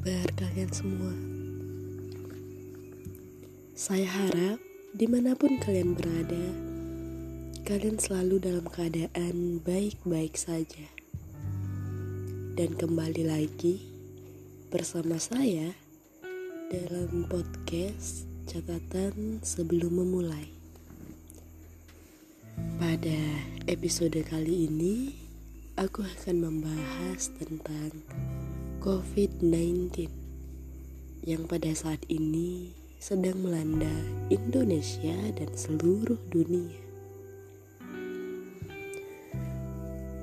kabar kalian semua? Saya harap di mana pun kalian berada, kalian selalu dalam keadaan baik-baik saja. Dan kembali lagi bersama saya dalam podcast catatan sebelum memulai. Pada episode kali ini, aku akan membahas tentang COVID-19 yang pada saat ini sedang melanda Indonesia dan seluruh dunia.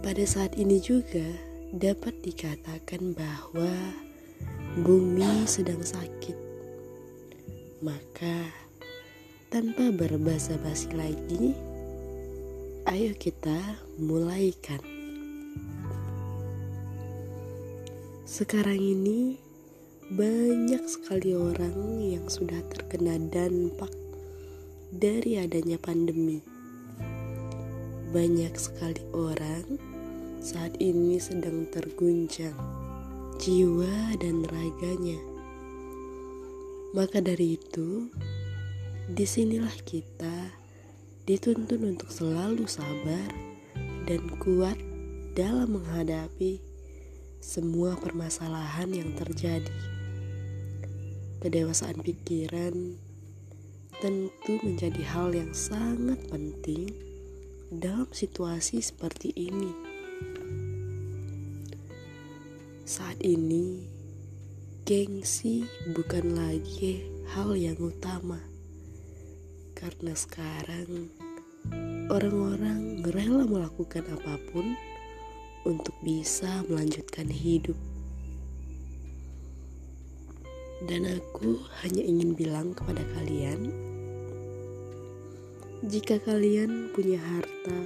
Pada saat ini juga dapat dikatakan bahwa bumi sedang sakit. Maka tanpa berbasa-basi lagi, ayo kita mulaikan. Sekarang ini banyak sekali orang yang sudah terkena dampak dari adanya pandemi. Banyak sekali orang saat ini sedang terguncang jiwa dan raganya. Maka dari itu, di sinilah kita dituntun untuk selalu sabar dan kuat dalam menghadapi semua permasalahan yang terjadi. Kedewasaan pikiran tentu menjadi hal yang sangat penting dalam situasi seperti ini. Saat ini, gengsi bukan lagi hal yang utama, karena sekarang orang-orang rela melakukan apa pun untuk bisa melanjutkan hidup. Dan aku hanya ingin bilang kepada kalian, jika kalian punya harta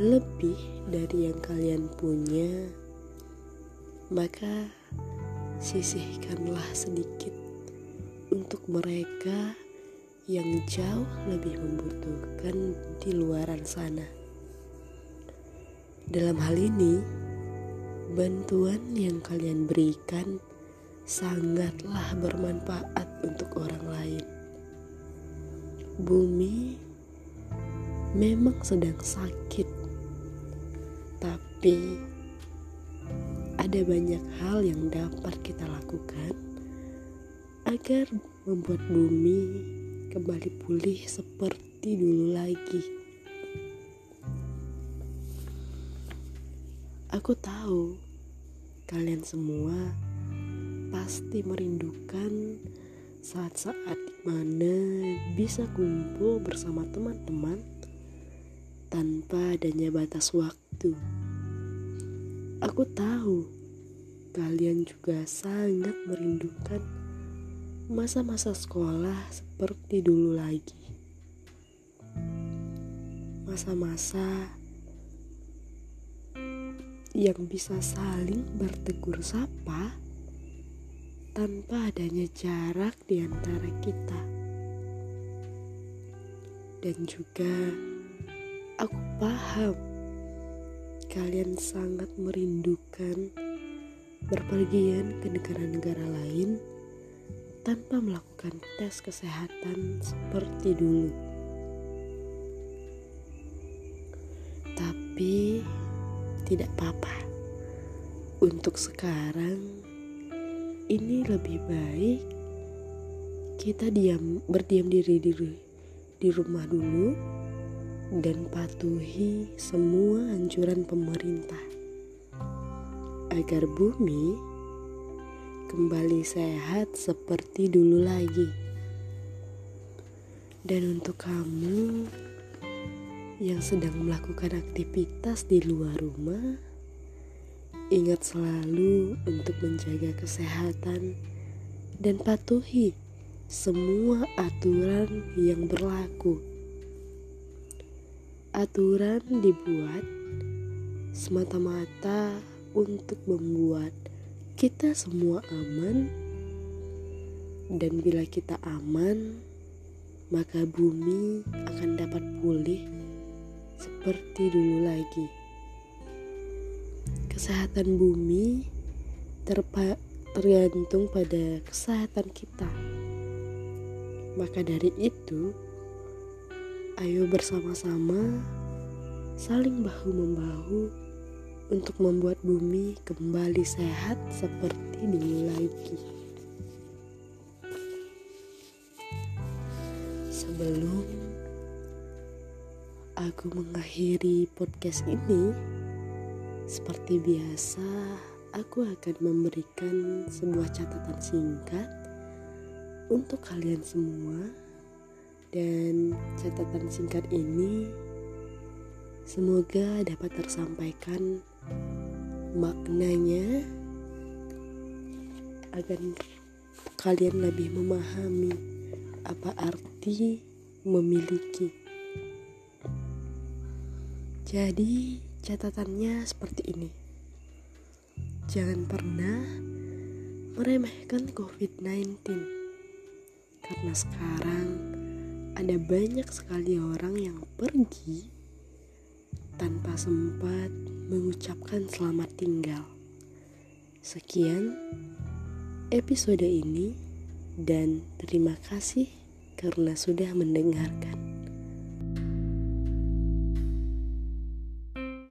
lebih dari yang kalian punya, maka sisihkanlah sedikit untuk mereka yang jauh lebih membutuhkan di luaran sana. Dalam hal ini, bantuan yang kalian berikan sangatlah bermanfaat untuk orang lain. Bumi memang sedang sakit, tapi ada banyak hal yang dapat kita lakukan agar membuat bumi kembali pulih seperti dulu lagi. Aku tahu kalian semua pasti merindukan saat-saat di mana bisa kumpul bersama teman-teman tanpa adanya batas waktu. Aku tahu kalian juga sangat merindukan masa-masa sekolah seperti dulu lagi. Masa-masa yang bisa saling bertegur sapa tanpa adanya jarak di antara kita. Dan juga aku paham kalian sangat merindukan berpergian ke negara-negara lain tanpa melakukan tes kesehatan seperti dulu. Tapi tidak apa-apa. Untuk sekarang ini lebih baik kita diam berdiam diri di, di rumah dulu dan patuhi semua anjuran pemerintah agar bumi kembali sehat seperti dulu lagi. Dan untuk kamu yang sedang melakukan aktivitas di luar rumah, ingat selalu untuk menjaga kesehatan dan patuhi semua aturan yang berlaku. Aturan dibuat semata-mata untuk membuat kita semua aman, dan bila kita aman, maka bumi akan dapat pulih seperti dulu lagi. Kesehatan bumi tergantung pada kesehatan kita. Maka dari itu, ayo bersama-sama saling bahu-membahu untuk membuat bumi kembali sehat seperti dulu lagi. Sebelum aku mengakhiri podcast ini, seperti biasa, aku akan memberikan sebuah catatan singkat untuk kalian semua, dan catatan singkat ini semoga dapat tersampaikan maknanya agar kalian lebih memahami apa arti memiliki. Jadi, catatannya seperti ini. Jangan pernah meremehkan COVID-19. Karena sekarang ada banyak sekali orang yang pergi tanpa sempat mengucapkan selamat tinggal. Sekian episode ini dan terima kasih karena sudah mendengarkan.